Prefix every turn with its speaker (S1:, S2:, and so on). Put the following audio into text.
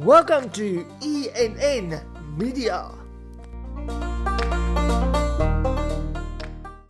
S1: Welcome to ENN Media.